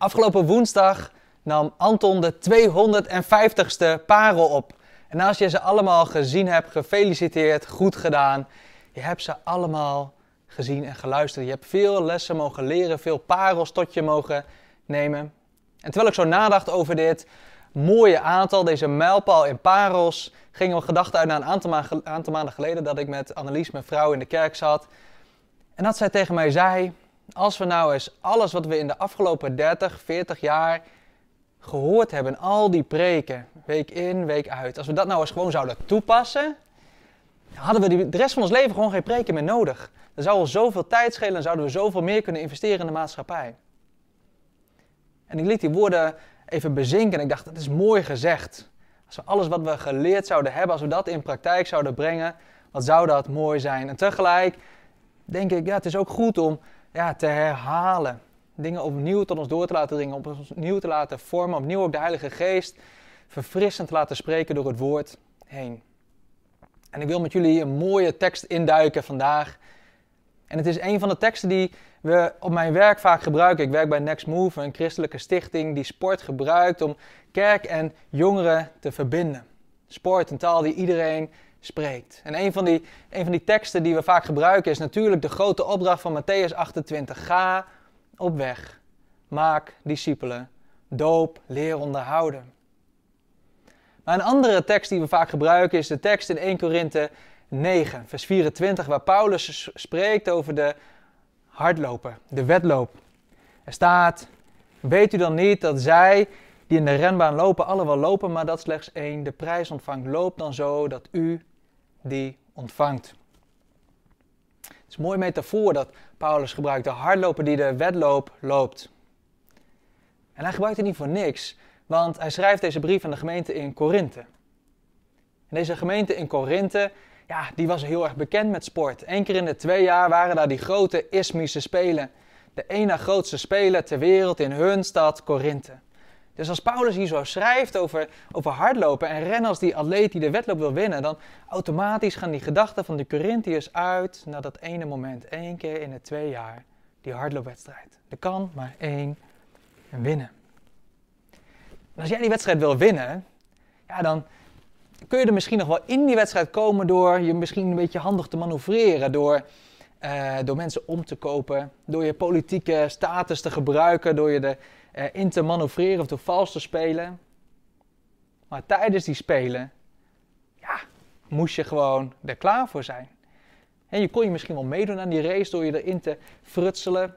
Afgelopen woensdag nam Anton de 250ste parel op. En als je ze allemaal gezien hebt, gefeliciteerd, goed gedaan. Je hebt ze allemaal gezien en geluisterd. Je hebt veel lessen mogen leren, veel parels tot je mogen nemen. En terwijl ik zo nadacht over dit mooie aantal, deze mijlpaal in parels, gingen we gedachten uit naar een aantal, aantal maanden geleden dat ik met Annelies, mijn vrouw, in de kerk zat. En dat zij tegen mij zei, als we nou eens alles wat we in de afgelopen 30, 40 jaar gehoord hebben, al die preken, week in, week uit, als we dat nou eens gewoon zouden toepassen, hadden we de rest van ons leven gewoon geen preken meer nodig. Dan zou ons zoveel tijd schelen en zouden we zoveel meer kunnen investeren in de maatschappij. En ik liet die woorden even bezinken en ik dacht, dat is mooi gezegd. Als we alles wat we geleerd zouden hebben, als we dat in praktijk zouden brengen, wat zou dat mooi zijn. En tegelijk denk ik, ja, het is ook goed om ja, te herhalen. Dingen opnieuw tot ons door te laten dringen, opnieuw te laten vormen, opnieuw ook de Heilige Geest verfrissend te laten spreken door het woord heen. En ik wil met jullie een mooie tekst induiken vandaag. En het is een van de teksten die we op mijn werk vaak gebruiken. Ik werk bij Next Move, een christelijke stichting die sport gebruikt om kerk en jongeren te verbinden. Sport, een taal die iedereen spreekt. En een van, die, een van die teksten die we vaak gebruiken is natuurlijk de grote opdracht van Matthäus 28. Ga op weg, maak discipelen, doop, leer onderhouden. Maar een andere tekst die we vaak gebruiken is de tekst in 1 Korinthe 9, vers 24, waar Paulus spreekt over de hardloper, de wedloop. Er staat, weet u dan niet dat zij die in de renbaan lopen, alle wel lopen, maar dat slechts één de prijs ontvangt. Loop dan zo dat u die ontvangt. Het is een mooie metafoor dat Paulus gebruikt, de hardloper die de wedloop loopt. En hij gebruikt het niet voor niks, want hij schrijft deze brief aan de gemeente in Korinthe. En deze gemeente in Korinthe, ja, die was heel erg bekend met sport. Eén keer in de twee jaar waren daar die grote Ismische Spelen. De ene grootste spelen ter wereld in hun stad Korinthe. Dus als Paulus hier zo schrijft over, over hardlopen en rennen als die atleet die de wedloop wil winnen, dan automatisch gaan die gedachten van de Corinthiërs uit naar dat ene moment. één keer in de twee jaar, die hardloopwedstrijd. Er kan maar één winnen. En als jij die wedstrijd wil winnen, ja, dan kun je er misschien nog wel in die wedstrijd komen door je misschien een beetje handig te manoeuvreren. Door, uh, door mensen om te kopen, door je politieke status te gebruiken, door je erin uh, te manoeuvreren of door vals te spelen. Maar tijdens die spelen, ja, moest je gewoon er klaar voor zijn. En je kon je misschien wel meedoen aan die race door je erin te frutselen.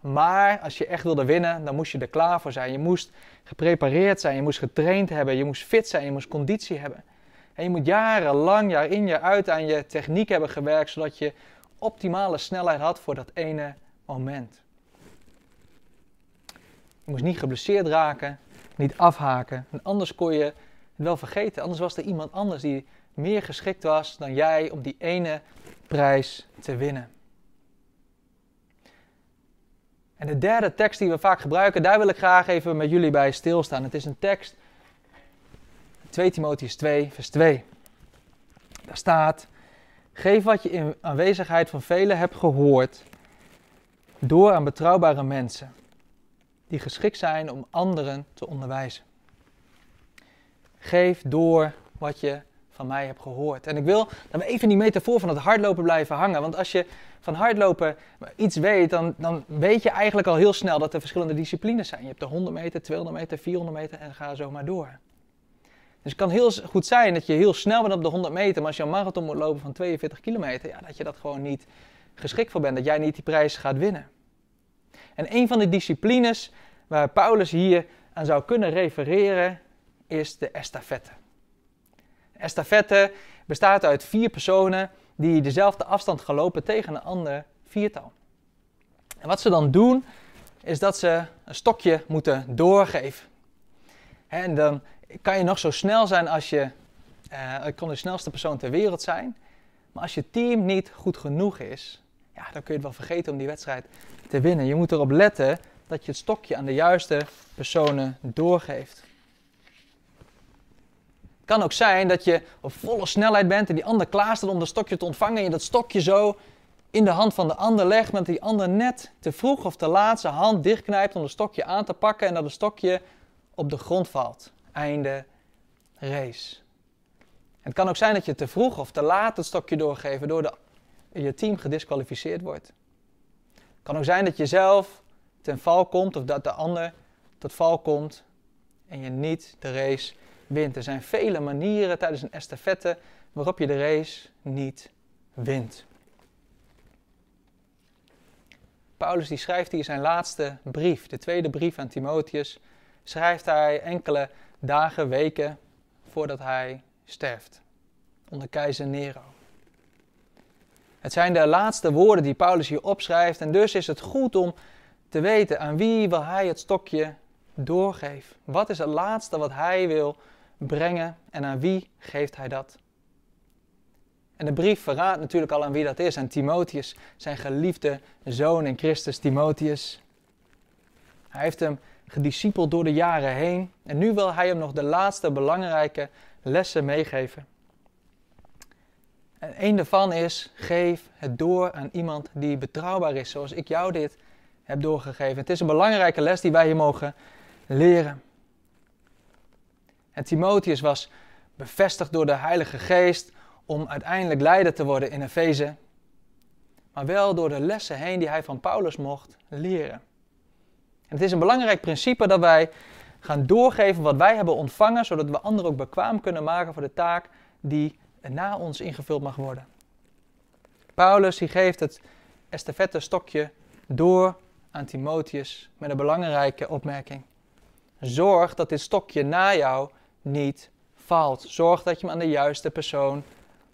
Maar als je echt wilde winnen, dan moest je er klaar voor zijn. Je moest geprepareerd zijn, je moest getraind hebben, je moest fit zijn, je moest conditie hebben. En je moet jarenlang, jaar in, jaar uit aan je techniek hebben gewerkt, zodat je optimale snelheid had voor dat ene moment. Moest niet geblesseerd raken, niet afhaken. En anders kon je het wel vergeten. Anders was er iemand anders die meer geschikt was dan jij om die ene prijs te winnen. En de derde tekst die we vaak gebruiken, daar wil ik graag even met jullie bij stilstaan. Het is een tekst, 2 Timotheus 2, vers 2. Daar staat, geef wat je in aanwezigheid van velen hebt gehoord, door aan betrouwbare mensen, die geschikt zijn om anderen te onderwijzen. Geef door wat je van mij hebt gehoord. En ik wil we even die metafoor van het hardlopen blijven hangen. Want als je van hardlopen iets weet, dan, dan weet je eigenlijk al heel snel dat er verschillende disciplines zijn. Je hebt de 100 meter, 200 meter, 400 meter en ga zo maar door. Dus het kan heel goed zijn dat je heel snel bent op de 100 meter, maar als je een marathon moet lopen van 42 kilometer, ja, dat je dat gewoon niet geschikt voor bent, dat jij niet die prijs gaat winnen. En een van de disciplines waar Paulus hier aan zou kunnen refereren, is de estafette. De estafette bestaat uit vier personen die dezelfde afstand gaan lopen tegen een ander viertal. En wat ze dan doen, is dat ze een stokje moeten doorgeven. En dan kan je nog zo snel zijn als je, uh, kan de snelste persoon ter wereld zijn. Maar als je team niet goed genoeg is, ja, dan kun je het wel vergeten om die wedstrijd te winnen. Je moet erop letten dat je het stokje aan de juiste personen doorgeeft. Het kan ook zijn dat je op volle snelheid bent en die ander klaar staat om dat stokje te ontvangen en je dat stokje zo in de hand van de ander legt, maar dat die ander net te vroeg of te laat zijn hand dichtknijpt om het stokje aan te pakken en dat het stokje op de grond valt. Einde race. Het kan ook zijn dat je te vroeg of te laat het stokje doorgeeft, door de, je team gedisqualificeerd wordt. Het kan ook zijn dat je zelf ten val komt of dat de ander tot val komt en je niet de race wint. Er zijn vele manieren tijdens een estafette waarop je de race niet wint. Paulus die schrijft hier zijn laatste brief, de tweede brief aan Timotheus, schrijft hij enkele dagen, weken voordat hij sterft onder keizer Nero. Het zijn de laatste woorden die Paulus hier opschrijft en dus is het goed om te weten aan wie wil hij het stokje doorgeven. Wat is het laatste wat hij wil brengen en aan wie geeft hij dat? En de brief verraadt natuurlijk al aan wie dat is, aan Timotheus, zijn geliefde zoon in Christus, Timotheus. Hij heeft hem gediscipeld door de jaren heen en nu wil hij hem nog de laatste belangrijke lessen meegeven. En een daarvan is, geef het door aan iemand die betrouwbaar is, zoals ik jou dit heb doorgegeven. Het is een belangrijke les die wij hier mogen leren. En Timotheus was bevestigd door de Heilige Geest om uiteindelijk leider te worden in Efeze, maar wel door de lessen heen die hij van Paulus mocht leren. En het is een belangrijk principe dat wij gaan doorgeven wat wij hebben ontvangen, zodat we anderen ook bekwaam kunnen maken voor de taak die na ons ingevuld mag worden. Paulus die geeft het estafette stokje door aan Timotheus met een belangrijke opmerking. Zorg dat dit stokje na jou niet valt. Zorg dat je hem aan de juiste persoon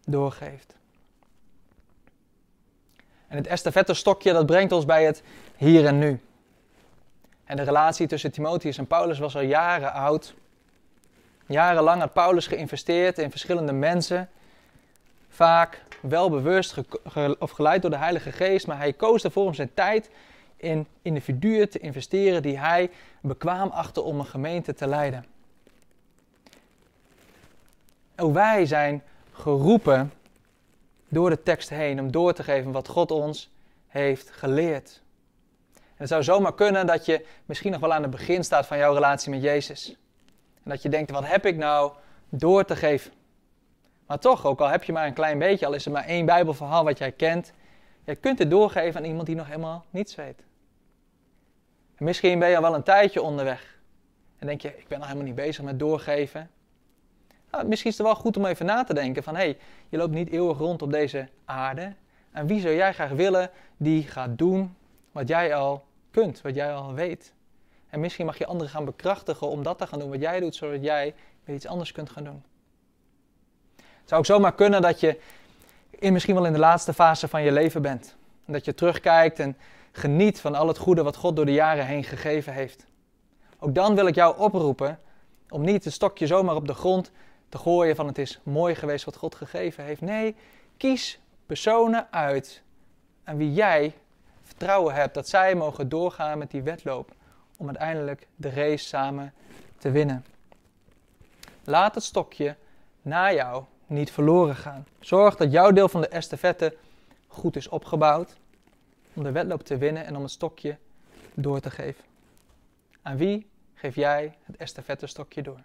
doorgeeft. En het estafette stokje dat brengt ons bij het hier en nu. En de relatie tussen Timotheus en Paulus was al jaren oud. Jarenlang had Paulus geïnvesteerd in verschillende mensen. Vaak wel bewust of geleid door de Heilige Geest, maar hij koos ervoor om zijn tijd in individuen te investeren die hij bekwaam achtte om een gemeente te leiden. Wij zijn geroepen door de tekst heen om door te geven wat God ons heeft geleerd. En het zou zomaar kunnen dat je misschien nog wel aan het begin staat van jouw relatie met Jezus. En dat je denkt, wat heb ik nou door te geven? Maar toch, ook al heb je maar een klein beetje, al is er maar één Bijbelverhaal wat jij kent, je kunt het doorgeven aan iemand die nog helemaal niets weet. En misschien ben je al wel een tijdje onderweg. En denk je, ik ben nog helemaal niet bezig met doorgeven. Nou, misschien is het wel goed om even na te denken van, hé, hey, je loopt niet eeuwig rond op deze aarde. En wie zou jij graag willen die gaat doen wat jij al kunt, wat jij al weet? En misschien mag je anderen gaan bekrachtigen om dat te gaan doen wat jij doet, zodat jij weer iets anders kunt gaan doen. Het zou ook zomaar kunnen dat je in, misschien wel in de laatste fase van je leven bent. En dat je terugkijkt en geniet van al het goede wat God door de jaren heen gegeven heeft. Ook dan wil ik jou oproepen om niet het stokje zomaar op de grond te gooien van het is mooi geweest wat God gegeven heeft. Nee, kies personen uit aan wie jij vertrouwen hebt dat zij mogen doorgaan met die wedloop om uiteindelijk de race samen te winnen. Laat het stokje na jou niet verloren gaan. Zorg dat jouw deel van de estafette goed is opgebouwd om de wedloop te winnen en om het stokje door te geven. Aan wie geef jij het estafette stokje door?